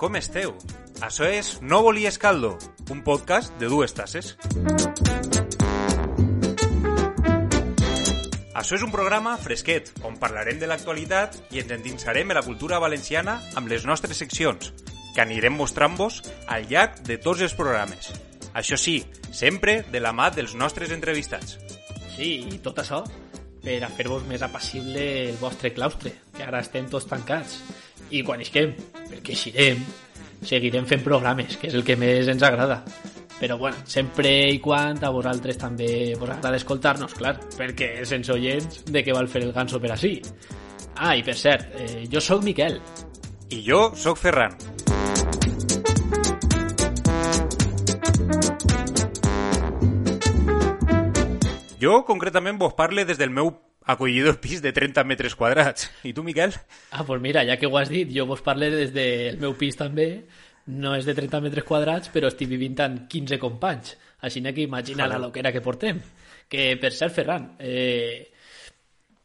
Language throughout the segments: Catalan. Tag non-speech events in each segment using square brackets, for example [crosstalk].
Com esteu? Això és No volies caldo, un podcast de dues tasses. Això és un programa fresquet, on parlarem de l'actualitat i ens endinsarem en la cultura valenciana amb les nostres seccions, que anirem mostrant-vos al llarg de tots els programes. Això sí, sempre de la mà dels nostres entrevistats. Sí, i tot això per a fer-vos més apassible el vostre claustre, que ara estem tots tancats. I quan isquem, perquè eixirem, seguirem fent programes, que és el que més ens agrada. Però bueno, sempre i quan a vosaltres també vos agrada escoltar-nos, clar, perquè sense oients de què val fer el ganso per així. Ah, i per cert, eh, jo sóc Miquel. I jo sóc Ferran. Jo, concretament, vos parle des del meu acollidor pis de 30 metres quadrats. I tu, Miquel? Ah, pues mira, ja que ho has dit, jo vos parle des del meu pis també. No és de 30 metres quadrats, però estic vivint amb 15 companys. Així que imagina la loquera que portem. Que, per cert, Ferran, eh,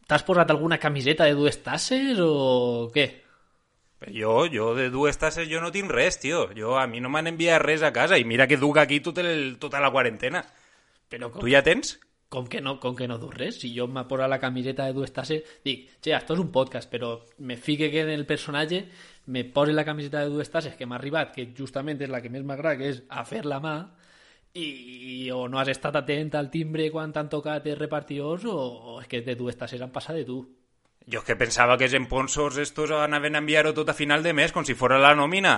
t'has posat alguna camiseta de dues tasses o què? Jo, jo de dues tasses jo no tinc res, tio. Jo, a mi no m'han enviat res a casa i mira que duc aquí tot el, tota la quarantena. Però com, Tu ja tens? Com que no, com que no dur res? Si jo m'ha posat la camiseta de dues tasses, dic, che, esto és un podcast, però me fique que en el personatge me posi la camiseta de dues tasses que m'ha arribat, que justament és la que més m'agrada, que és a fer la mà, i, o no has estat atent al timbre quan t'han tocat els repartidors o, o és que de dues tasses han passat de tu. Jo que pensava que els emponsors estos anaven a enviar-ho tot a final de mes, com si fora la nòmina.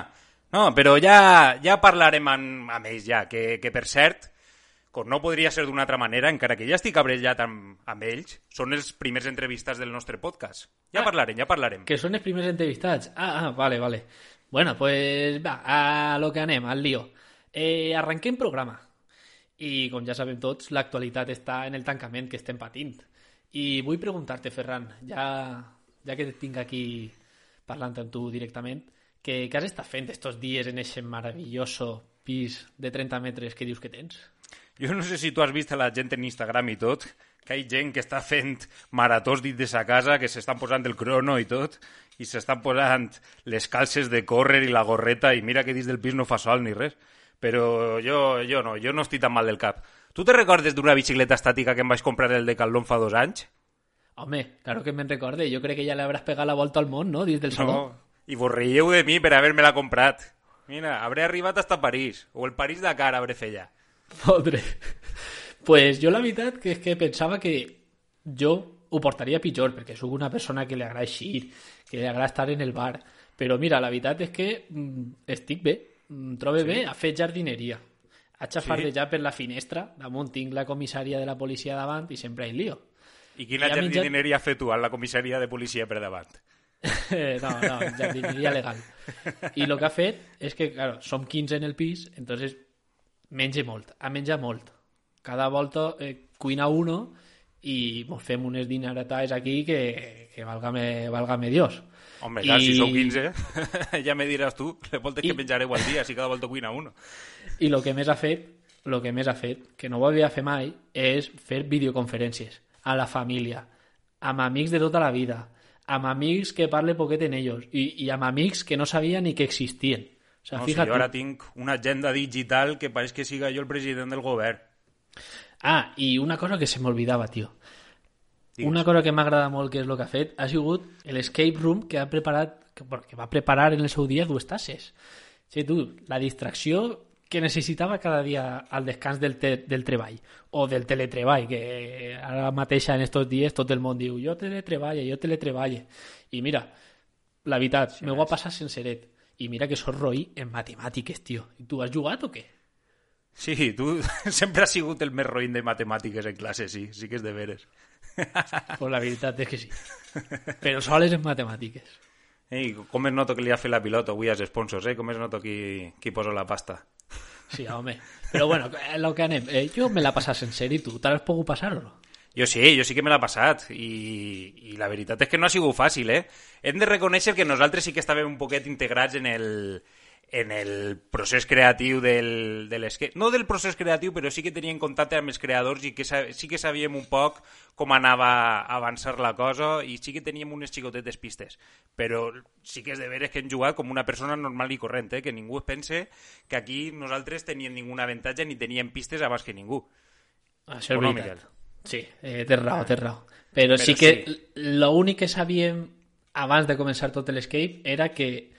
No, però ja, ja parlarem amb, amb ells, ja, que, que per cert, com no podria ser d'una altra manera, encara que ja estic cabrellat amb, amb ells, són els primers entrevistats del nostre podcast. Ja Ah. parlarem, ja parlarem. Que són els primers entrevistats. Ah, ah, vale, vale. Bueno, pues va, a lo que anem, al lío. Eh, arrenquem programa. I, com ja sabem tots, l'actualitat està en el tancament que estem patint. I vull preguntar-te, Ferran, ja, ja que et tinc aquí parlant amb tu directament, que, què has estat fent estos dies en aquest maravilloso pis de 30 metres que dius que tens? Jo no sé si tu has vist la gent en Instagram i tot, que hi ha gent que està fent maratons dins de sa casa, que s'estan posant el crono i tot, i s'estan posant les calces de córrer i la gorreta, i mira que dins del pis no fa sol ni res. Però jo, jo no, jo no estic tan mal del cap. Tu te recordes d'una bicicleta estàtica que em vaig comprar el Decathlon fa dos anys? Home, claro que me'n recorde. Jo crec que ja l'hauràs pegat la volta al món, no?, dins del saló. No, i vos reieu de mi per haver-me-la comprat. Mira, hauré arribat hasta París, o el París-Dakar hauré fet ja. [laughs] Podre. Pues jo la veritat que és que pensava que jo ho portaria pitjor, perquè sóc una persona que li agrada eixir, que li agrada estar en el bar. Però mira, la veritat és que mm, estic bé, em trobo sí. bé, ha fet jardineria. Haig de Sí? per la finestra, damunt tinc la comissària de la policia davant i sempre hi lío. I quina I ha menjat- jardineria has fet tu a la comissaria de policia per davant? [laughs] no, no, jardineria legal. I el que ha fet és que, claro, som 15 en el pis, entonces menja molt, ha menjat molt. Cada volta eh, cuina uno i mos fem unes dineratades aquí que, que válgame, válgame Dios. Home, clar, si I- sou 15, [laughs] ja me diràs tu, les voltes I- que menjareu al dia, si cada volta cuina uno. [laughs] I el que més ha fet, el que més ha fet, que no ho havia fet mai, és fer videoconferències a la família, amb amics de tota la vida, amb amics que parle poquet en ells i, i amb amics que no sabia ni que existien. O sea, No, si fíjate. jo ara tinc una agenda digital que pareix que siga jo el president del govern. Ah, i una cosa que se m'olvidava, tio. Digues. Una cosa que m'agrada molt que és el que ha fet ha sigut l'escape room que ha preparat que, va preparar en el seu dia dues tasses. Sí, tu, la distracció que necessitava cada dia al descans del, te, del treball o del teletreball, que ara mateix en estos dies tot el món diu jo teletreballe, jo teletreballe. I mira, la veritat, sí, m'ho va passar senseret. I mira que sóc roi en matemàtiques, tio. I tu has jugat o què? Sí, tu [laughs] sempre has sigut el més roïn de matemàtiques en classe, sí, sí que és de veres. [laughs] Pues la veritat és que sí. Però soles en matemàtiques. Ei, com es noto que li ha fet la pilota avui als sponsors, eh? Com es noto qui, qui posa la pasta. Sí, home. Però bueno, eh, lo que anem. Eh, jo me la passat sencer i tu, te l'has pogut passar o no? Jo sí, jo sí que me l'ha passat i, i la veritat és que no ha sigut fàcil, eh? Hem de reconèixer que nosaltres sí que estàvem un poquet integrats en el, en el procés creatiu del, de l'escape. No del procés creatiu, però sí que tenien contacte amb els creadors i que sí que sabíem un poc com anava a avançar la cosa i sí que teníem unes xicotetes pistes. Però sí que és de veres que hem jugat com una persona normal i corrent, eh? que ningú es pense que aquí nosaltres teníem ningun avantatge ni teníem pistes abans que ningú. Això és no, veritat. Miquel? Sí, eh, tens raó, tens raó. Però, Però sí que sí. l'únic que sabíem abans de començar tot l'escape era que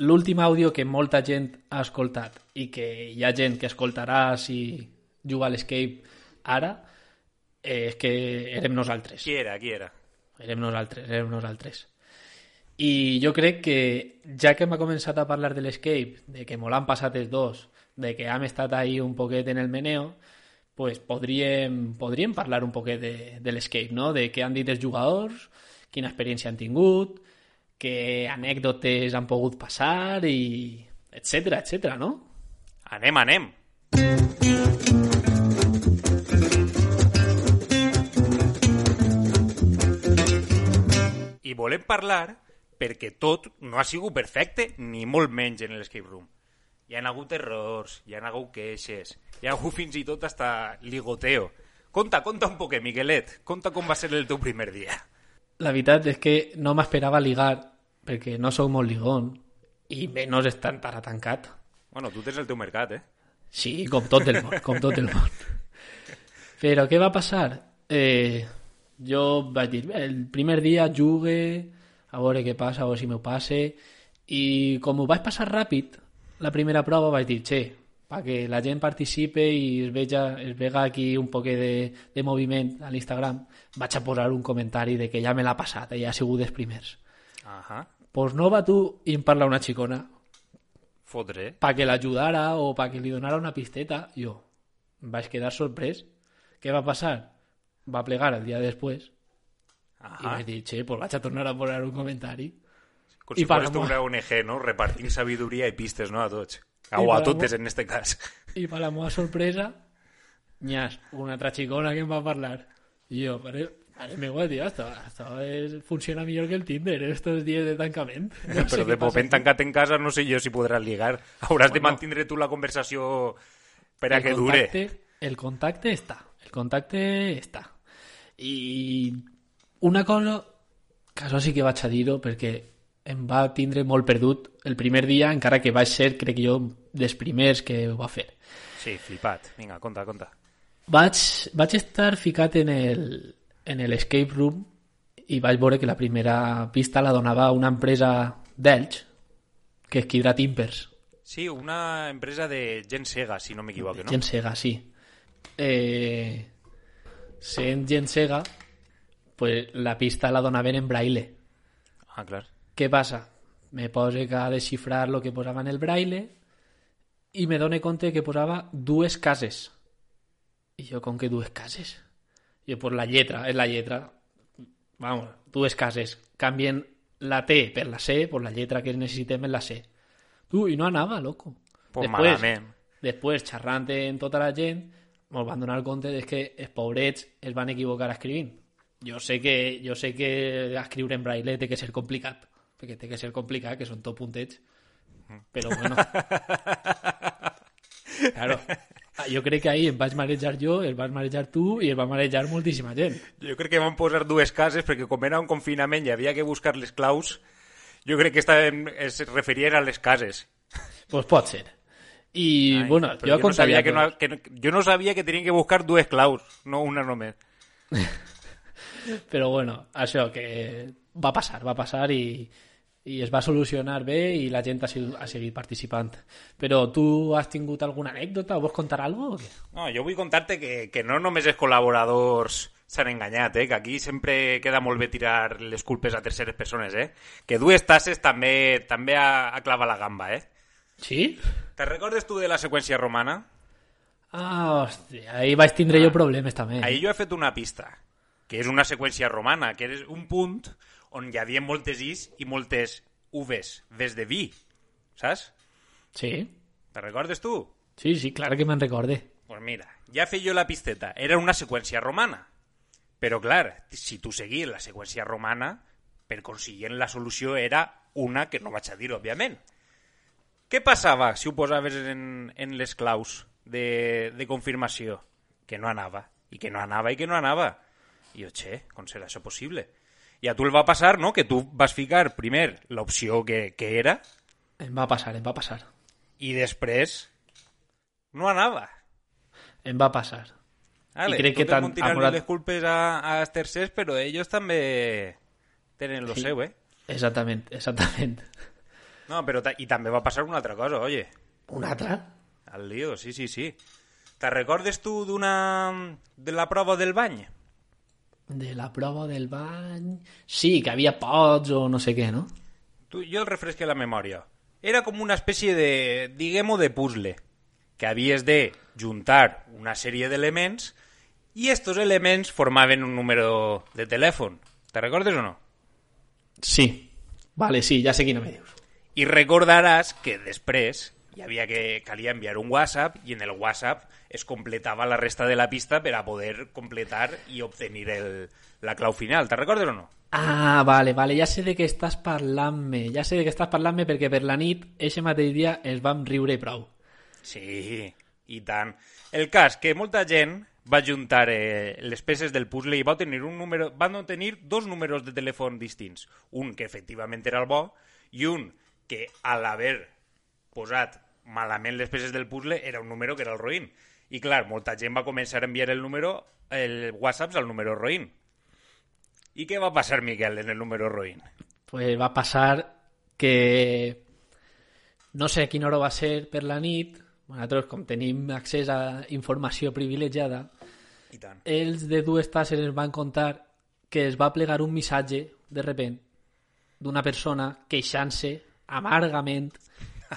l'últim àudio que molta gent ha escoltat i que hi ha gent que escoltarà si juga a l'escape ara eh, és que érem nosaltres. Qui era? Qui era? Érem nosaltres, érem nosaltres. I jo crec que, ja que hem començat a parlar de l'escape, de que molt han passat els dos, de que hem estat ahí un poquet en el meneo, pues podríem, podríem parlar un poquet de, de l'escape, no? De què han dit els jugadors, quina experiència han tingut, què anècdotes han pogut passar i etc etc, no? Anem, anem. I volem parlar perquè tot no ha sigut perfecte, ni molt menys en l'escape room. Hi han hagut errors, hi han hagut queixes, hi ha hagut fins i tot hasta ligoteo. Conta, conta un poquet, Miguelet. Conta com va ser el teu primer dia. La veritat és que no m'esperava ligar, perquè no sóc molt ligón, i menys estant ara tancat. Bueno, tu tens el teu mercat, eh? Sí, com tot el món, com tot el món. Però què va passar? Eh, jo vaig dir, "Bé, el primer dia jugue, a veure què passa, a veure si m'ho passe, i com ho vaig passar ràpid, la primera prova vaig dir, che, perquè la gent participe i es veja, es vega aquí un poc de, de moviment a l'Instagram, vaig a posar un comentari de que ja me l'ha passat, ja ha sigut dels primers. Ahà. Pues no va tu i em parla una xicona, Fotre. para que l'ajudara o para que li donara una pisteta, jo vaig quedar sorprès. Què va passar? Va plegar el dia després i Ahà. vaig dir, che, pues vaig a tornar a posar un comentari. Com I si para fos tu mo- una ONG, no? Repartint sabidoria i pistes, no? A tots. I O a totes, en este cas. I per la meva sorpresa, nyas, una altra xicona que em va parlar. I jo, pare, pare meu, tio, esto, esto es, funciona millor que el Tinder en estos dies de tancament. [laughs] No Però de moment tancat en casa no sé jo si podràs ligar. Hauràs de Bueno. mantindre tu la conversació per a que dure. contacte, el contacte està. El contacte està. I una cosa, que això sí que vaig a dir-ho, perquè em va tindre molt perdut el primer dia, encara que vaig ser, crec jo, dels primers que ho va fer. Sí, flipat. Vinga, conta, conta. Vaig, vaig estar ficat en el, en el escape room i vaig veure que la primera pista la donava una empresa d'Elx, que és Kidra Timpers. Sí, una empresa de gent cega, si no m'equivoco, no? Gent cega, sí. Eh, sent gent cega, pues la pista la donaven en braille. Ah, clar. Què passa? Me pose que ha de xifrar el que posava en el braille i me done compte que posava dues cases. I jo, com que dues cases? Jo, pues la lletra, és la lletra. Vamos, dues cases. Canvien la T per la C, pues la lletra que necessitem és la C. Tu, i no anava, loco. Pues malament. Després, xerrant amb tota la gent, ens van donar compte de que els pobrets es van equivocar escrivint. Jo sé que, jo sé que escriure en braille té que ser complicat, perquè té que ser complicat, que són tot puntets, però bueno. [laughs] claro, jo crec que ahir em vaig marejar jo, el vas marejar tu i el va marejar moltíssima gent. Jo crec que van posar dues cases perquè com era un confinament i havia que buscar les claus, jo crec que estaven, es referien a les cases. Pues pot ser. I, Ai, bueno, jo, jo no, sabia que, no, que no, jo no sabia que tenien que buscar dues claus, no una només. [laughs] Però bueno, això que va passar, va passar i, i es va solucionar bé i la gent ha, sigut, ha seguit participant. Però tu has tingut alguna anècdota o vols contar alguna cosa? No, jo vull contar-te que, que no només els col·laboradors s'han enganyat, eh? que aquí sempre queda molt bé tirar les culpes a terceres persones, eh? que dues tasses també també ha, ha clavat la gamba. Eh? Sí? Te recordes tu de la seqüència romana? Ah, hòstia, ahí vaig tindre jo problemes també. Ahir jo he fet una pista, que és una seqüència romana, que és un punt on hi havia moltes is i moltes uves, des de vi, saps? Sí, Te recordes tu? sí, sí, clar que me'n recorde. Pues mira, ja feia jo la pisteta. Era una seqüència romana. Però, clar, si tu seguies la seqüència romana, per consiguient la solució era una que no vaig a dir, òbviament. Què passava si ho posaves en, en les claus de, de confirmació? Que no anava, i que no anava, i que no anava. I jo, che, com serà això possible? I a tu el va passar, no?, que tu vas ficar primer l'opció que, que era Em va passar, em va passar. i després no anava. Em va passar. Vale, crec que tant tirant-li amorat- les culpes a, a els tercers, però ells també tenen lo Sí. seu, eh? Exactament, exactament. No, però i també va passar una altra cosa, oye. Una altra? Al lío, sí, sí, sí. Te'n recordes tu d'una... de la prova del bany? De la prova del bany... Sí, que havia pots o no sé què, no? El refresque la memòria. Era com una espècie de, diguem-ho, de puzzle, que havies de juntar una sèrie d'elements i estos elements formaven un número de telèfon. Te recordes o no? Sí. Vale, sí, ja sé quina me dius. I recordaràs que després havia que calia enviar un WhatsApp i en el WhatsApp es completava la resta de la pista per a poder completar i obtenir el, la clau final. Te recordes o no? Ah, vale, vale, ja sé de què estàs parlant-me. Ja sé de què estàs parlant-me perquè per la nit, eixe mateix dia, ens vam riure prou. Sí, i tant. El cas que molta gent va juntar eh, les peces del puzzle i va tenir un número, van tenir dos números de telèfon distints. Un que efectivament era el bo i un que a l'haver posat malament les peces del puzzle era un número que era el roïn. I clar, molta gent va començar a enviar el número, el WhatsApp al número roïn. I què va passar, Miquel, en el número roïn? Pues va passar que no sé a quina hora va ser per la nit, nosaltres com tenim accés a informació privilegiada, I tant. els de dues tasses ens van contar que es va plegar un missatge, de repent, d'una persona queixant-se amargament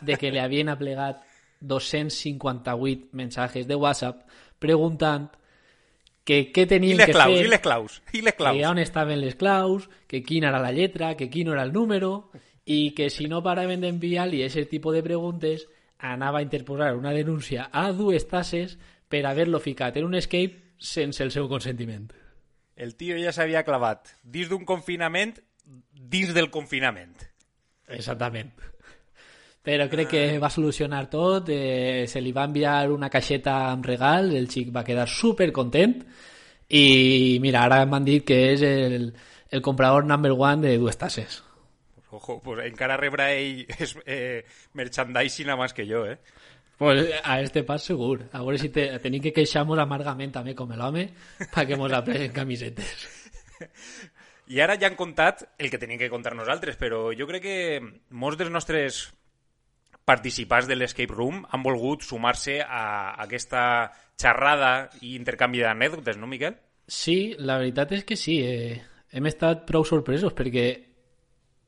de que li havien aplegat 258 mensajes de WhatsApp preguntant que què tenien que claus, fer i les claus, i les claus. que on estaven les claus, que quina era la lletra, que quin era el número, i que si no paraven d'enviar-li aquest tipus de preguntes, anava a interposar una denúncia a dues tasses per haver-lo ficat en un escape sense el seu consentiment. El tio ja s'havia clavat dins d'un confinament dins del confinament. Exactament. Però crec que va solucionar tot, eh, se li va enviar una caixeta amb regal, el xic va quedar super content i mira, ara m'han dit que és el, el comprador number one de dues tasses. Ojo, pues encara rebrà ell es, eh, merchandising abans que jo, eh? Pues a este pas segur. A veure si te, tenim que queixar-nos amargament també com l'home perquè mos apleguen camisetes. [laughs] I ara ja han contat el que tenim que contar nosaltres, però jo crec que molts dels nostres participants de l'Escape Room han volgut sumar-se a aquesta xerrada i intercanvi d'anècdotes, no, Miquel? Sí, la veritat és que sí. Eh, hem estat prou sorpresos perquè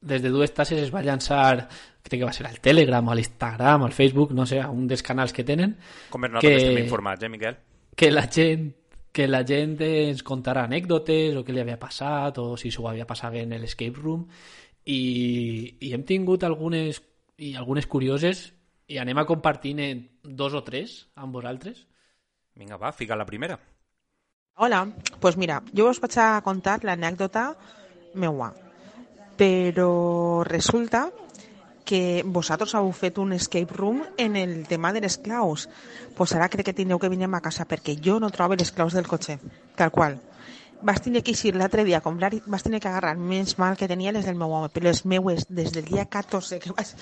des de dues tasses es va llançar, crec que va ser al Telegram, a l'Instagram, al Facebook, no sé, a un dels canals que tenen, Com és nosaltres Que- estem informats, eh, Miquel? que la gent que la gent ens contarà anècdotes o què li havia passat o si s'ho havia passat bé en l'escape room i, i hem tingut algunes i algunes curioses i anem a compartint en dos o tres amb vosaltres Vinga, va, fica la primera. Hola, pues mira, jo us vaig a contar l'anècdota meua, però resulta que vosaltres heu fet un escape room en el tema de les claus. Pues ara crec que tindreu que venir a casa perquè jo no trobo les claus del cotxe, tal qual. Vas tenir que eixir l'altre dia a comprar i vas tenir que agarrar menys mal que tenia les del meu home, però les meues des del dia 14 que vaig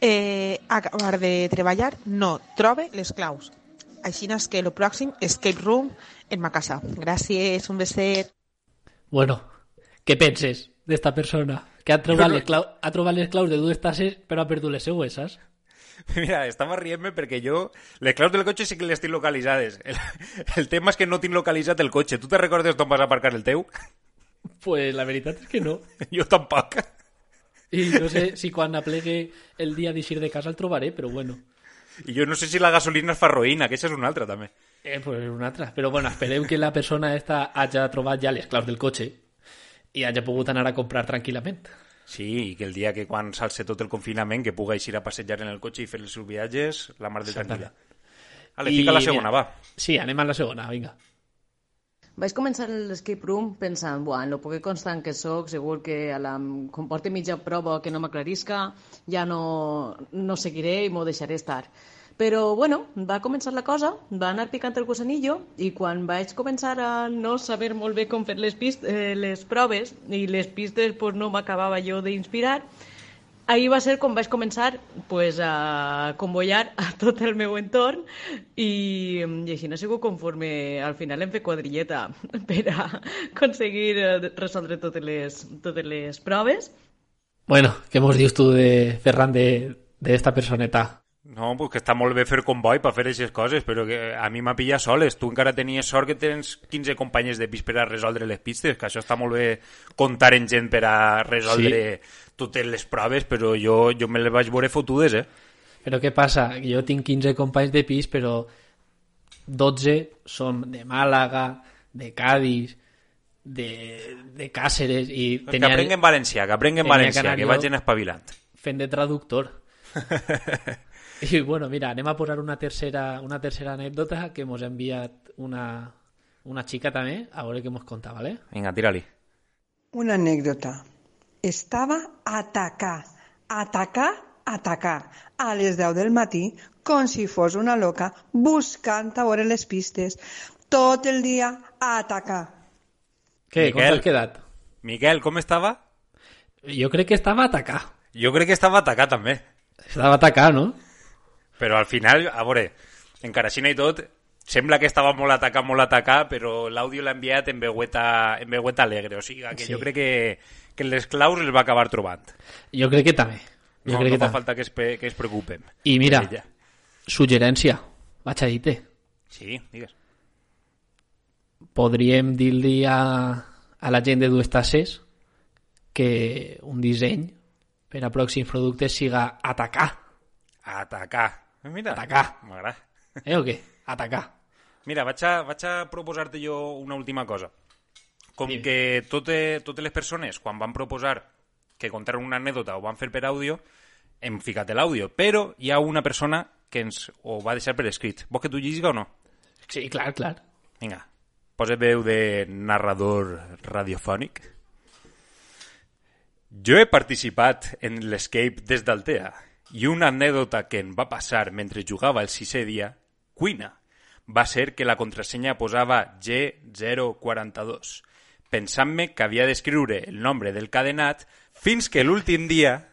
eh, acabar de treballar no trobe les claus. Així és que el pròxim escape room en ma casa. Gràcies, un beset. bueno, què penses d'esta persona que ha trobat, les clau, ha trobat les claus de dues tasses però ha perdut les seues, saps? [laughs] Mira, estava rient-me perquè jo... Les claus del cotxe sí que les tinc localitzades. El, el tema és que no tinc localitzat el cotxe. Tu te recordes d'on vas aparcar el teu? pues la veritat és que no [laughs] jo tampoc. i no sé si quan aplegue el dia d'eixir de casa el trobaré, però bueno I jo no sé si la gasolina es fa roïna, que això és una altra, també. Eh, pues una altra. Però bueno, esperem que la persona esta hagi trobat ja les claus del cotxe i hagi pogut anar a comprar tranquil·lament. Sí, i que el dia que quan s'alce tot el confinament que puga eixir a passejar en el cotxe i fer els seus viatges, la mar de tranquil·la. Ale, I fica la segona, mira, va. Sí, anem a la segona, vinga. Vaig començar l'escape room pensant, buah, en lo poc constant que sóc, segur que a la, com porti mitja prova que no m'aclarisca, ja no, no seguiré i m'ho deixaré estar. Però, bueno, va començar la cosa, va anar picant el gusanillo i quan vaig començar a no saber molt bé com fer les, pist eh, les proves i les pistes pues, no m'acabava jo d'inspirar, ahir va ser com vaig començar pues, a convoyar a tot el meu entorn i, i així no sigut conforme al final hem fet quadrilleta [laughs] per a aconseguir eh, resoldre totes les, totes les proves. Bueno, què mos dius tu de Ferran de, de esta personeta? No, pues que està molt bé fer comboi per fer aquestes coses, però que a mi m'ha pillat soles. Tu encara tenies sort que tens 15 companyes de pis per a resoldre les pistes, que això està molt bé comptar en gent per a resoldre sí. totes les proves, però jo, jo me les vaig veure fotudes, eh? Però què passa? Jo tinc 15 companys de pis, però 12 són de Màlaga, de Cádiz, de, de Càceres i Que aprenguen valencià, que aprenguen tenia valencià, que que vagin espavilant. fent de traductor. [laughs] I bueno, mira, anem a posar una tercera, una tercera anècdota que mos ha enviat una, una xica també, a veure què mos conta, ¿vale? Vinga, tira-li. Una anécdota. Estava a atacar, atacar, atacar a les 10 del matí com si fos una loca buscant a veure les pistes. Tot el dia a atacar. Què, com t'has quedat? Miquel, com estava? Jo crec que estava a atacar. Jo crec que estava atacat també. Estava a atacar, no? Però al final, a veure, encara així i tot, sembla que estava molt atacat, molt atacat, però l'àudio l'ha enviat en veueta, en veueta alegre. O sigui, que Sí. jo crec que, que les claus les va acabar trobant. Jo crec que també. Jo No, crec no que fa falta que es, que es preocupen. I mira, ella. suggerència, vaig a dir-te. Sí, digues. podríem dir-li a, a la gent de dues tasses que un disseny per a pròxims productes siga atacar. Atacar. Eh, Mira, Atacar. M'agrada. Eh o què? Atacar. Mira, vaig a, vaig a proposar-te jo una última cosa. Com Dime. que tote, totes les persones, quan van proposar que contaran una anècdota o van fer per àudio, hem ficat l'àudio, però hi ha una persona que ens ho va deixar per escrit. Vols que t'ho lliga o no? Sí, clar, clar. Vinga, posa veu de narrador radiofònic. Jo he participat en l'escape des d'Altea i una anècdota que em va passar mentre jugava el sisè dia, cuina, va ser que la contrasenya posava G042, pensant-me que havia d'escriure el nombre del cadenat fins que l'últim dia,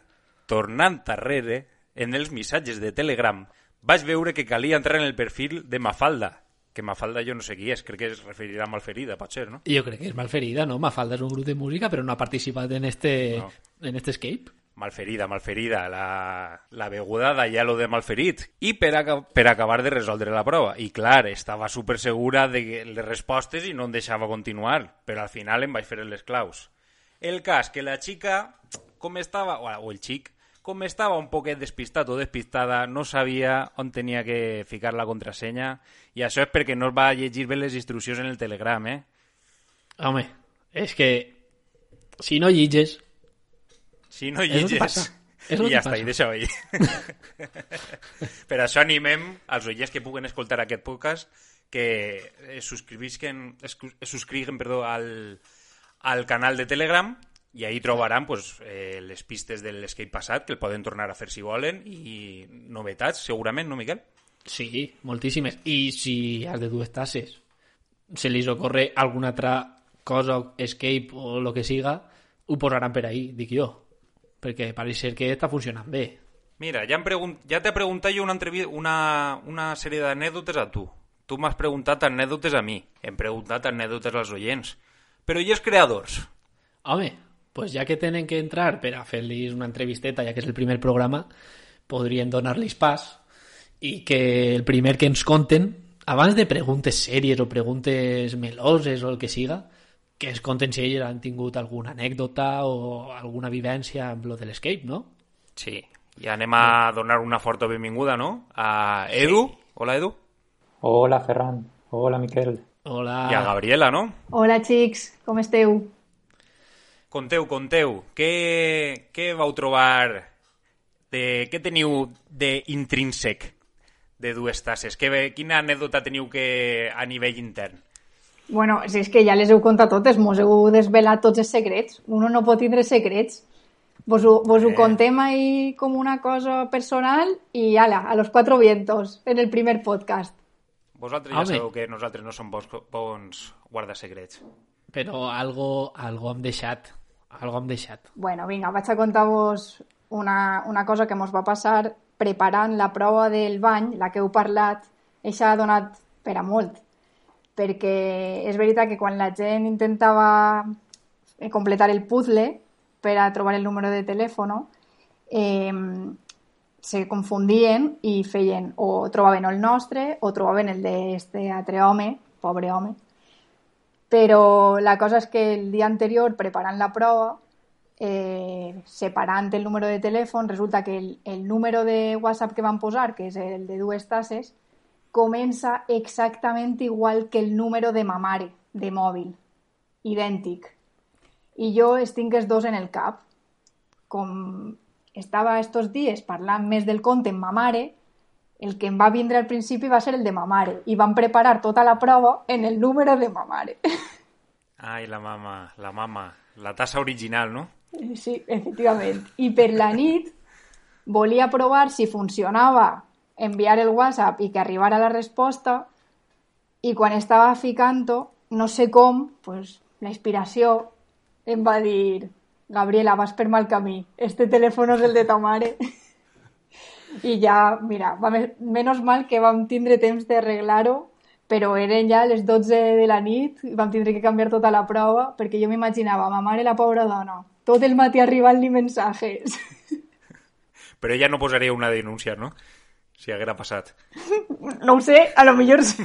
tornant darrere, en els missatges de Telegram, vaig veure que calia entrar en el perfil de Mafalda, que Mafalda jo no sé qui és, crec que es referirà a Malferida, pot ser, no? Jo crec que és Malferida, no? Mafalda és un grup de música, però no ha participat en este, No. en este escape. Malferida, malferida, la, la beguda d'allà lo de malferit. I per, aca per acabar de resoldre la prova. I clar, estava super segura de les respostes i no em deixava continuar, però al final em vaig fer les claus. El cas que la xica, com estava, o, el xic, com estava un poquet despistat o despistada, no sabia on tenia que ficar la contrasenya, i això és perquè no es va llegir bé les instruccions en el Telegram, eh? Home, és que si no llitges, Si no passa. És I ja està, i deixa-ho ahí. per això animem als oients que puguen escoltar aquest podcast que es subscrivisquen, es, es subscriguen perdó, al, al canal de Telegram i ahí trobaran pues, eh, les pistes de l'escape passat que el poden tornar a fer si volen i novetats, segurament, no, Miquel? sí, moltíssimes. I si has de dues tasses se li ocorre alguna altra cosa, escape o lo que siga, ho posaran per ahí, dic jo. Perquè pareix ser que està funcionant bé. Mira, ja, em ja t'he preguntat jo una, una, una sèrie d'anècdotes a tu. Tu m'has preguntat anècdotes a mi. Hem preguntat anècdotes als oients. Però i els creadors? Home, pues ja que tenen que entrar per a fer-los una entrevisteta, ja que és el primer programa, podrien donar-los pas i que el primer que ens conten, abans de preguntes sèries o preguntes meloses o el que siga, que ens conten si ells han tingut alguna anècdota o alguna vivència amb lo de l'escape, no? Sí. I anem a donar una forta benvinguda, no? A Edu. Hola, Edu. Hola, Ferran. Hola, Miquel. Hola. I a Gabriela, no? Hola, xics, com esteu? Conteu, conteu. Què, què vau trobar? De, què teniu d'intrínsec de dues tasses? Què, ve- quina anècdota teniu que a nivell intern? Bueno, si és que ja les heu contat totes, mos heu desvelat tots els secrets. Uno no pot tindre secrets. Vos ho, vos ho Eh. contem ahí com una cosa personal i ala, a los cuatro vientos, en el primer podcast. Vosaltres ja Home. sabeu que nosaltres no som bons, bons guardasecrets. Però algo, algo hem deixat. Algo hem deixat. Bueno, vinga, vaig a contar-vos una, una cosa que mos va passar preparant la prova del bany, la que heu parlat, això ha donat per a molt. Perquè és veritat que quan la gent intentava eh, completar el puzzle per a trobar el número de telèfon, eh, se confundien i feien o trobaven el nostre o trobaven el d'este altre home, pobre home, però la cosa és que el dia anterior, preparant la prova, eh, separant el número de telèfon, resulta que el, el número de WhatsApp que van posar, que és el de dues tasses, comença exactament igual que el número de ma mare, de mòbil. Idèntic. I jo es tinc els dos en el cap. Com estava estos dies parlant més del compte amb ma mare, el que em va vindre al principi va ser el de ma mare i van preparar tota la prova en el número de ma mare. Ai, la mama, la mama. La tassa original, no? Sí, efectivament. I per la nit volia provar si funcionava enviar el WhatsApp i que arribara la resposta i quan estava ficant-ho, no sé com, pues, la inspiració em va dir Gabriela, vas per mal camí, este telèfon és el de ta mare. [laughs] I ja, mira, va, me- menos mal que vam tindre temps d'arreglar-ho, però eren ja les 12 de la nit i vam tindre que canviar tota la prova perquè jo m'imaginava, ma mare, la pobra dona, tot el matí arribant-li mensajes. [laughs] Però ella no posaria una denúncia, no? Si haguera passat. No ho sé, a lo millor sí.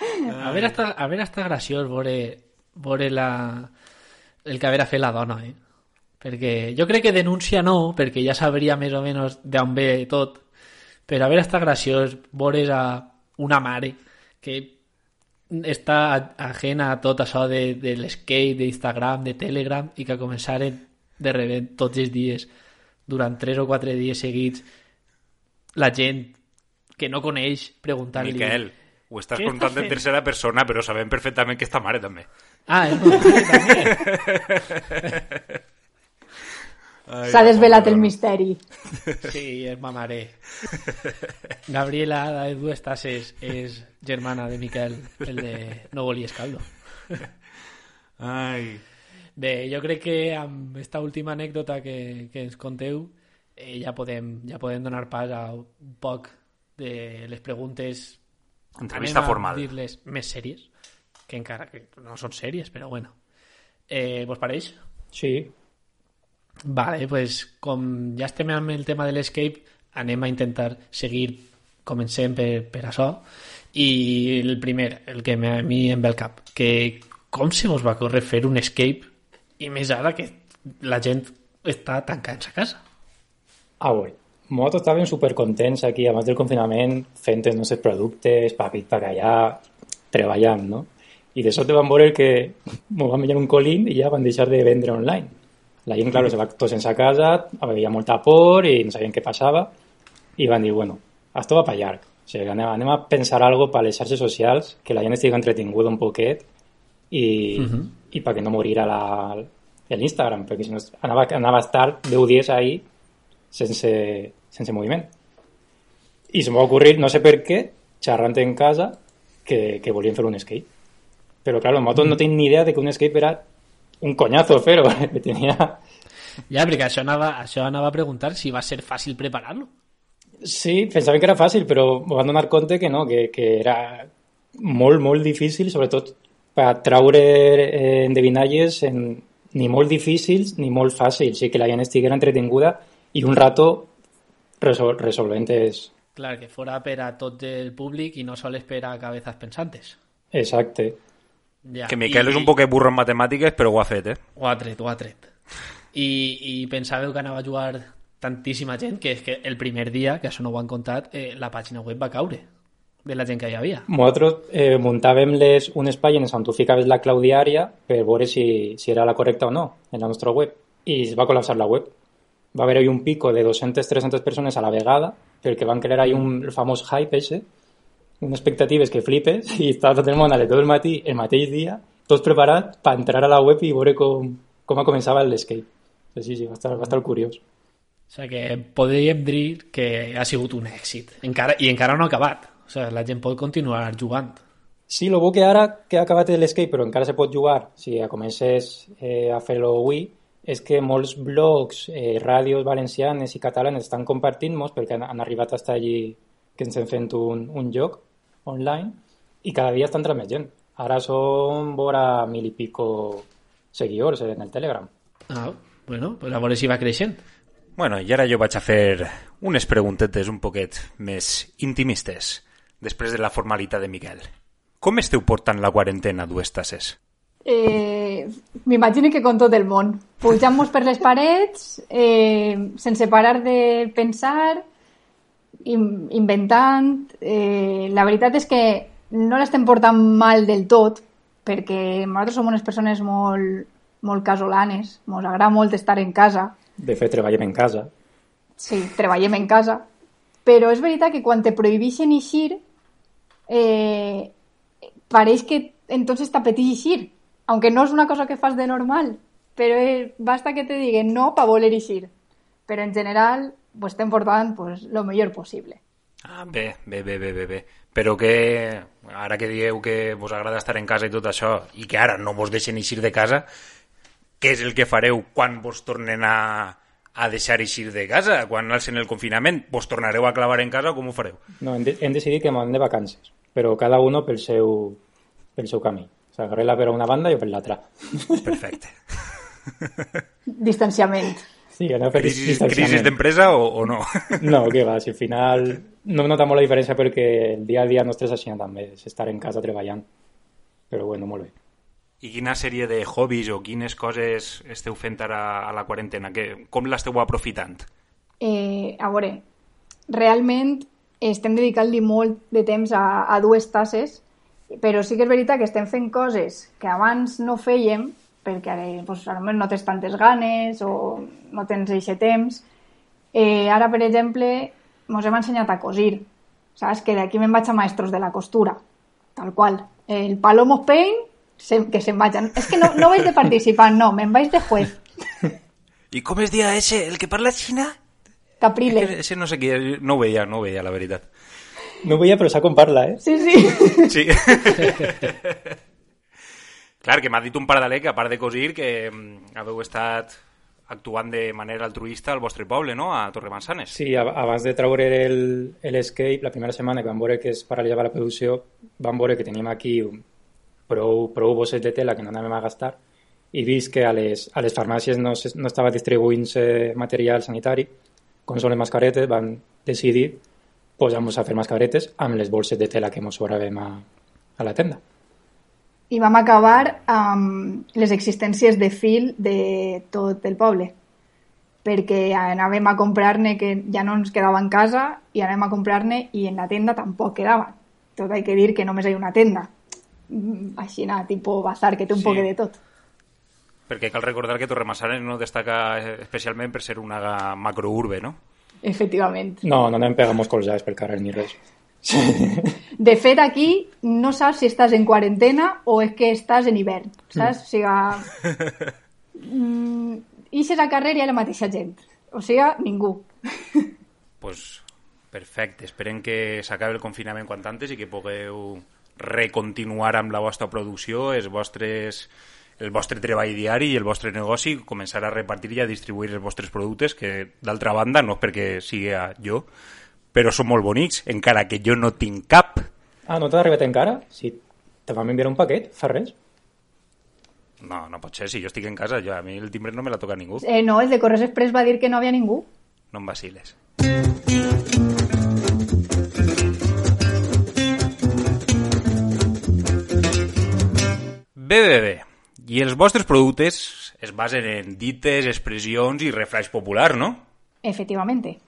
A veure, està, a veure, està graciós veure, veure la, el que haver fet la dona, eh? Perquè jo crec que denúncia no, perquè ja sabria més o menys d'on ve tot, però a veure, està graciós veure a una mare que està ajena a tot això de, de l'skate, d'Instagram, de Telegram, i que començaren de rebent tots els dies, durant tres o quatre dies seguits, la gent que no coneix preguntant-li... Miquel, ho estàs contant en tercera persona, però sabem perfectament que està mare, també. Ah, és també. S'ha desvelat el misteri. Sí, és ma mare. Gabriela, la de dues tasses, és germana de Miquel, el de No volies caldo. Ai... Bé, jo crec que amb esta última anècdota que, que ens conteu eh, ja, podem, ja podem donar pas a un poc de les preguntes Entrevista formal. dir-les més sèries, que encara que no són sèries, però bueno. Eh, vos pareix? Sí, Vale, pues com ja estem amb el tema de l'escape, anem a intentar seguir, comencem per, per això. I el primer, el que a mi em ve al cap, que com se us va córrer fer un escape i més ara que la gent està tancant a casa? Ah, bé. Nosaltres estàvem supercontents aquí abans del confinament fent els nostres productes, aquí, per allà, treballant, no? I de sobte vam veure que [laughs] ens van menjar un colín i ja van deixar de vendre online. La gent, claro, se va tots sense casa, havia molta por i no sabien què passava i van dir, bueno, esto va per llarg. O sigui, anem, anem a pensar algo per les xarxes socials, que la gent estigui entretinguda un poquet i, uh -huh. I perquè no morirà la, l'Instagram, perquè si no anava, anava a estar 10 dies ahí sense, sense moviment. I se m'ha ocorrit, no sé per què, xerrant en casa, que, que volien fer un skate. Però, clar, nosaltres no tenim ni idea de que un skate era un coñazo fer-ho. [laughs] Tenia... Ja, perquè això anava, això anava a preguntar si va ser fàcil preparar-lo. Sí, pensava que era fàcil, però em van donar compte que no, que, que era molt, molt difícil, sobretot per traure eh, endevinalles en, ni molt difícils ni molt fàcils, o sigui, que la gent estiguera entretinguda i un rato resol resolvent és... Clar, que fora per a tot el públic i no sols per a cabezas pensantes. Exacte. Ja. Que Miquel és un poc burro en matemàtiques, però ho ha fet, eh? Ho ha tret, ho ha tret. I, i pensàveu que anava a jugar tantíssima gent que és que el primer dia, que això no ho han contat, eh, la pàgina web va caure de la gent que hi havia. Nosaltres eh, muntàvem les, unes pàgines on tu ficaves la clau diària per veure si, si era la correcta o no en la nostra web. I es va col·lapsar la web. Va haver-hi un pico de 200-300 persones a la vegada perquè van crear ahí un el famós hype ese unes expectatives que flipes [laughs] i estava tot el món a les 2 del matí el mateix dia, tots preparats per entrar a la web i veure com, com començava l'escape. Sí, sí, va estar, va estar curiós. O sigui que podríem dir que ha sigut un èxit. Encara, I encara no ha acabat. O sigui, la gent pot continuar jugant. Sí, el bo que ara que ha acabat l'escape, però encara se pot jugar, si comences eh, a fer-lo avui, és que molts blogs, eh, ràdios valencianes i catalanes estan compartint-nos perquè han, han arribat a estar allí que ens hem fet un, un joc online i cada dia estan entrant més gent. Ara som vora mil i pico seguidors en el Telegram. Ah, bueno, pues a veure si va creixent. Bueno, i ara jo vaig a fer unes preguntetes un poquet més intimistes, després de la formalitat de Miquel. Com esteu portant la quarantena, dues tasses? Eh, M'imagino que con tot el món. Pujant-nos per les parets, eh, sense parar de pensar, in, inventant... Eh, la veritat és que no l'estem portant mal del tot, perquè nosaltres som unes persones molt, molt casolanes, ens agrada molt estar en casa, De fet, treballem en casa. Sí, treballem en casa. Però és veritat que quan te prohibixen eixir, eh, pareix que entonces t'apeteix eixir. Aunque no és una cosa que fas de normal, però eh, basta que te diguen no pa voler eixir. Però en general pues, estem portant pues, lo millor possible. Ah, bé, bé, bé, bé, bé, bé. Però que, ara que dieu que vos agrada estar en casa i tot això, i que ara no vos deixen eixir de casa, què és el que fareu quan vos tornen a, a deixar eixir de casa? Quan alcen el confinament, vos tornareu a clavar en casa o com ho fareu? No, hem, de, hem decidit que anem de vacances, però cada uno pel seu, pel seu camí. O sigui, Garrela per una banda i jo per l'altra. Perfecte. [laughs] Distanciament. Sí, anem a fer Crisis, distanciament. crisis d'empresa o, o no? [laughs] No, que va, si al final no nota molt la diferència perquè el dia a dia nostre és així també, és estar en casa treballant. Però bueno, molt bé. I quina sèrie de hobbies o quines coses esteu fent ara a la quarantena? Que, com l'esteu aprofitant? Eh, a veure, realment estem dedicant-li molt de temps a, a dues tasses, però sí que és veritat que estem fent coses que abans no fèiem, perquè ara pues, potser no tens tantes ganes o no tens aquest temps. Eh, ara, per exemple, ens hem ensenyat a cosir. Saps? Que d'aquí me'n vaig a maestros de la costura. Tal qual. El Palomo Paint, se, que se'n vagin. És que no, no vaig de participar, no, me'n vaig de juez. [laughs] I com es dia ese, el que parla xina? Capriles. Ese no sé qui, és, no ho veia, no ho veia, la veritat. No ho veia, però s'ha com parla, eh? Sí, sí. [laughs] Sí. [laughs] Clar, que m'ha dit un pardaler que, a part de cosir, que mm, haveu estat actuant de manera altruista al vostre poble, no?, a Torremansanes. Sí, ab- abans de treure el- l'Escape, la primera setmana que vam veure que es paralitzava la producció, vam veure que teníem aquí prou, prou bosses de tela que no anàvem a gastar i vist que a les, a les farmàcies no, se- no estava distribuint-se material sanitari, com són les mascaretes, van decidir posar-nos a fer mascaretes amb les bolses de tela que ens sobràvem a, a la tenda. i vam acabar amb les existències de fil de tot el poble perquè anàvem a comprar-ne que ja no ens quedava en casa i anàvem a comprar-ne i en la tenda tampoc quedava tot hay que dir que només hi ha una tenda Mm, així, na, tipo bazar, que té un sí. poc de tot Perquè cal recordar que Torremansanes no destaca especialment per ser una macrourbe, no? efectivament No, no anem pegant colzades pel carrer ni res. de fet aquí no saps si estàs en quarantena o és que estàs en hivern saps? o sigui mm, ixes al carrer i hi ha la mateixa gent o sigui, ningú pues, perfecte. Esperem que s'acabi el confinament quant antes i que pugueu recontinuar amb la vostra producció, els vostres, el vostre treball diari i el vostre negoci, començar a repartir i a distribuir els vostres productes, que d'altra banda, no perquè sigui jo, però són molt bonics, encara que jo no tinc cap. Ah, no t'ha arribat encara? Si te vam enviar un paquet, fa res. No, no pot ser, si jo estic en casa, jo, a mi el timbre no me la toca ningú. eh, no, el de Correos Express va dir que no havia ningú No em vaciles. Bé, bé, bé. I els vostres productes es basen en dites, expressions i refranys populars, no? efectivamente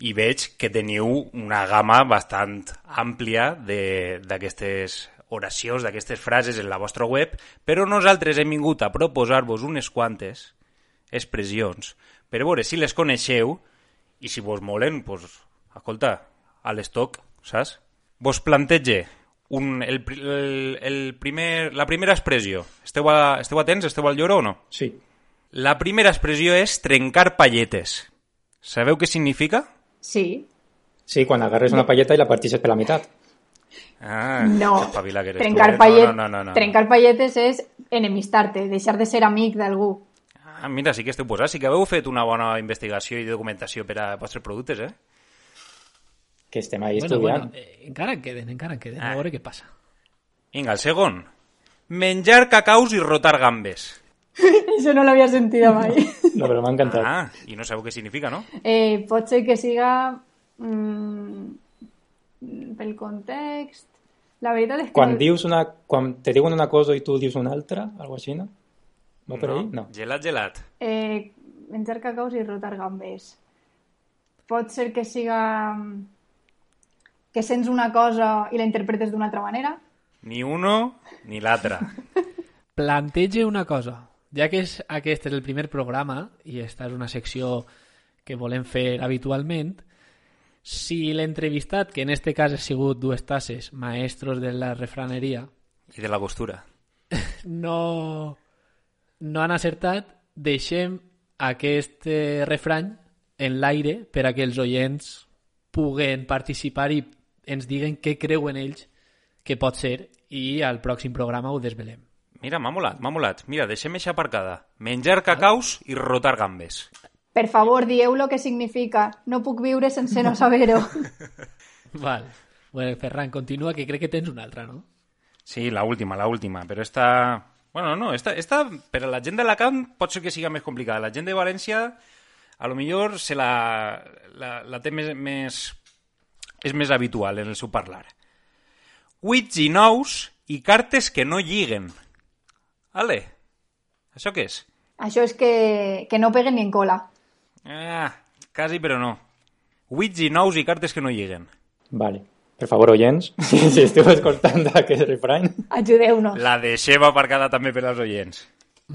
I veig que teniu una gamma bastant àmplia de- d'aquestes oracions, d'aquestes frases en la vostra web, però nosaltres hem vingut a proposar-vos unes quantes expressions per veure si les coneixeu i si vos molen, pues, escolta, a l'estoc, saps? vos plantege un, el, el, el primer, la primera expressió. Esteu, a, esteu atents? Esteu al lloro o no? Sí. La primera expressió és trencar palletes. Sabeu què significa? Sí. Sí, quan agarres una palleta i la partixes per la meitat. Ah, No. que Trencar, tu, eh? pallet, no, no, no, no. trencar palletes és enemistarte, deixar de ser amic d'algú. Ah, mira, sí que esteu posats. Sí que heu fet una bona investigació i documentació per a vostres productes, eh? Que estem ahí Bueno, estudiant. bueno, eh, encara en queden, encara en queden. Ah. A veure què passa. Vinga, el segon. Menjar cacaus i rotar gambes. [laughs] Això no l'havia sentit mai. No, però m'ha encantat. Ah, i no sabeu què significa, no? Eh, pot ser que siga mm, pel context... La veritat és que... Quan no- dius una... Quan te diuen una cosa i tu dius una altra, algo així, no? Va per ahí? No. Gelat, gelat. Eh, menjar cacaus i rotar gambes. Pot ser que siga... mm, que sents una cosa i la interpretes d'una altra manera. Ni uno ni l'altre. [laughs] Plantege una cosa. Ja que és, aquest és el primer programa i esta és una secció que volem fer habitualment, si l'entrevistat, que en este cas ha sigut dues tasses, maestros de la refraneria, I de la costura. [laughs] no, no han acertat, deixem aquest eh, refrany en l'aire per a que els oients puguen participar i ens diguen què creuen ells que pot ser i al pròxim programa ho desvelem. Mira, m'ha molat, m'ha molat. Mira, deixem eixa aparcada. Menjar cacaus i rotar gambes. Per favor, dieu lo que significa. No puc viure sense no saber-ho. [laughs] Val. Bueno, Ferran, continua, que crec que tens una altra, no? Sí, la última, la última, però esta... Bueno, no, esta, esta per a la gent d'Alacant pot ser que siga més complicada. La gent de València, a lo millor se la, la, la té més, més... és més habitual en el seu parlar. Wits i nous i cartes que no lliguen. Ale, això què és? Això és que, que no peguen ni en cola. Ah, quasi però no. Wits i nous i cartes que no lliguen. Vale. Per favor, oients, [laughs] si esteu escoltant [laughs] aquest refrany, Ajudeu-nos. La deixem aparcada també per als oients.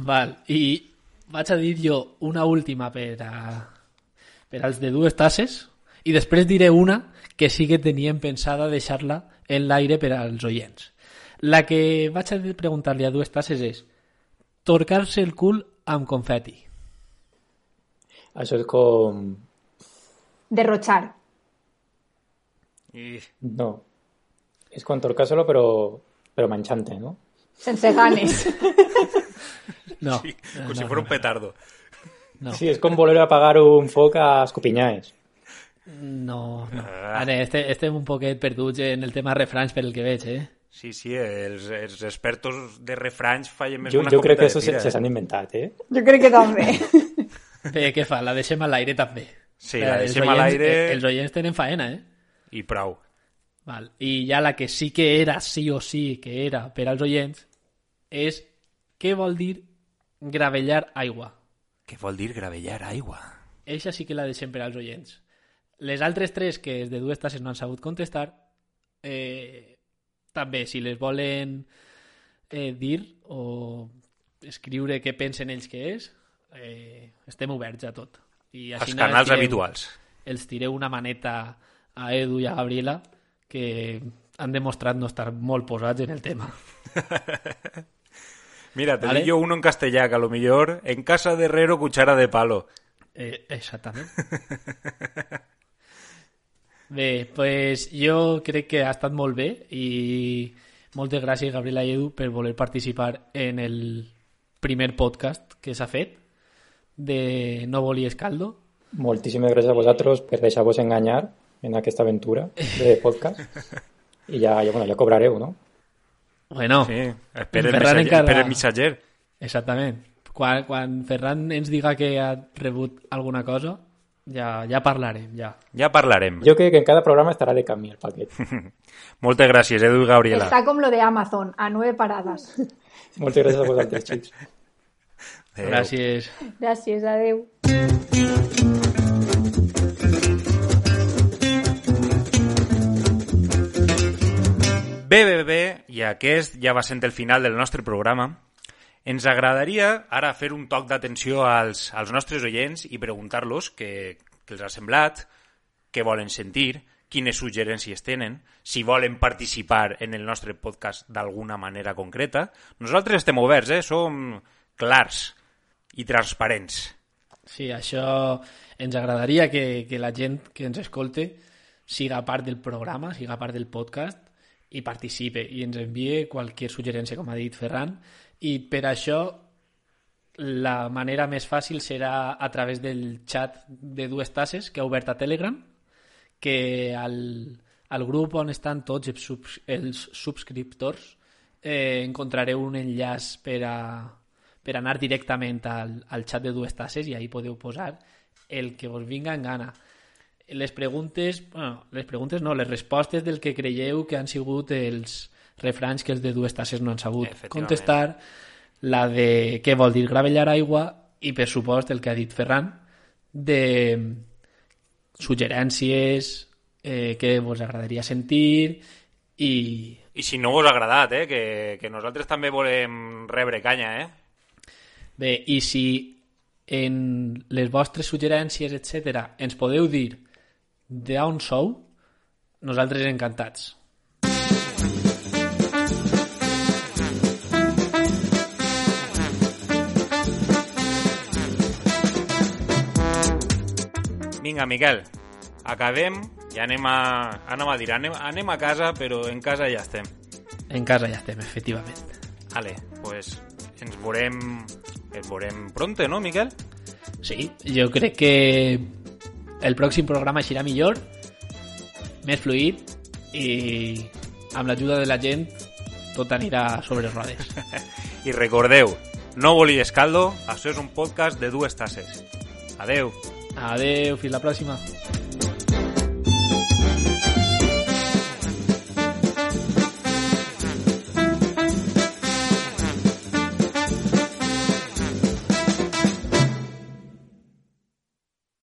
Val. I vaig a dir jo una última per a, per als de dues tasses i després diré una que sí que pensada deixar-la en l'aire per als oients. La que vaig a preguntar-li a dues tasses és torcar-se el cul amb confeti. això és com... Derrochar. I... No. És quan torcar-se-lo, però, però manxante, no? Sense ganes. No, Sí, no, com si no, fos un petardo. no. Sí, és com voler apagar un foc a escopinyades. No, no. Ara, este, estem un poquet perduts en el tema refranys per el que veig, eh? Sí, sí, els, els expertos de refranys fallen més Jo, una jo crec que això se, tira, se eh? s'han inventat, eh? Jo crec que també. [laughs] Bé, què fa? La deixem a l'aire també. Sí, la Els deixem a oients- l'aire. eh, Els oients tenen faena, eh? I prou. Val. I ja la que sí que era, sí o sí que era per als oients, és què vol dir gravellar aigua. Què vol dir gravellar aigua? Eixa sí que la deixem per als oients. Les altres tres, que és de dues tasses no han sabut contestar, eh, també, si les volen eh, dir o escriure què pensen ells que és, eh, estem oberts a tot. I Els així canals els tireu- habituals. Els tireu una maneta a Edu i a Gabriela que han demostrat no estar molt posats en el tema. [laughs] Mira, te Vale. digo uno en castellà, que a lo millor en casa de herrero cuchara de palo. Eh, exactament. [laughs] Bé, pues jo crec que ha estat molt bé i moltes gràcies, Gabriela i Edu, per voler participar en el primer podcast que s'ha fet de No volies caldo. Moltíssimes gràcies a vosaltres per deixar-vos enganyar en aquesta aventura de podcast. I ja, ja, bueno, ja cobrareu, no? Bueno, Sí, espera el, missatger, encara- espera el missatger. exactament. Quan, quan Ferran ens diga que ha rebut alguna cosa, ja, ja parlarem, ja. Ja parlarem. Jo crec que en cada programa estarà de camí el paquet. [laughs] Moltes gràcies, Edu i Gabriela. Està com lo de Amazon, a nueve paradas. [laughs] Moltes gràcies a vosaltres, xics. Gràcies. Gràcies, adeu. Bé, bé, bé, i aquest ja va sent el final del nostre programa. Ens agradaria ara fer un toc d'atenció als, als nostres oients i preguntar-los què, què els ha semblat, què volen sentir, quines suggerències tenen, si volen participar en el nostre podcast d'alguna manera concreta. Nosaltres estem oberts, eh? som clars i transparents. Sí, això ens agradaria que, que la gent que ens escolte siga part del programa, siga part del podcast i participe i ens envie qualsevol suggerència, com ha dit Ferran, i per això la manera més fàcil serà a través del chat de dues tasses que ha obert a Telegram, que al, al grup on estan tots els, subs, els subscriptors eh, encontrareu un enllaç per a, per anar directament al, al xat de dues tasses i ahí podeu posar el que vos vinga en gana. Les preguntes, bueno, les preguntes no, les respostes del que creieu que han sigut els refranys que els de dues tasses no han sabut contestar, la de què vol dir gravellar aigua i, per supost, el que ha dit Ferran, de suggerències eh, que vos agradaria sentir i... I si no vos ha agradat, eh? que, que nosaltres també volem rebre canya, eh? Bé, i si en les vostres suggerències, etc ens podeu dir d'on sou, nosaltres encantats. Vinga, Miquel, acabem i anem a, anem a dir, anem, anem a casa, però en casa ja estem. En casa ja estem, efectivament. Vale, pues ens veurem, ens veurem pronte, no, Miquel? Sí, jo crec que el pròxim programa serà millor, més fluid i amb l'ajuda de la gent tot anirà sobre rodes. [laughs] I recordeu, no volies caldo, això és un podcast de dues tasses. Adeu. Adeu, fins la pròxima.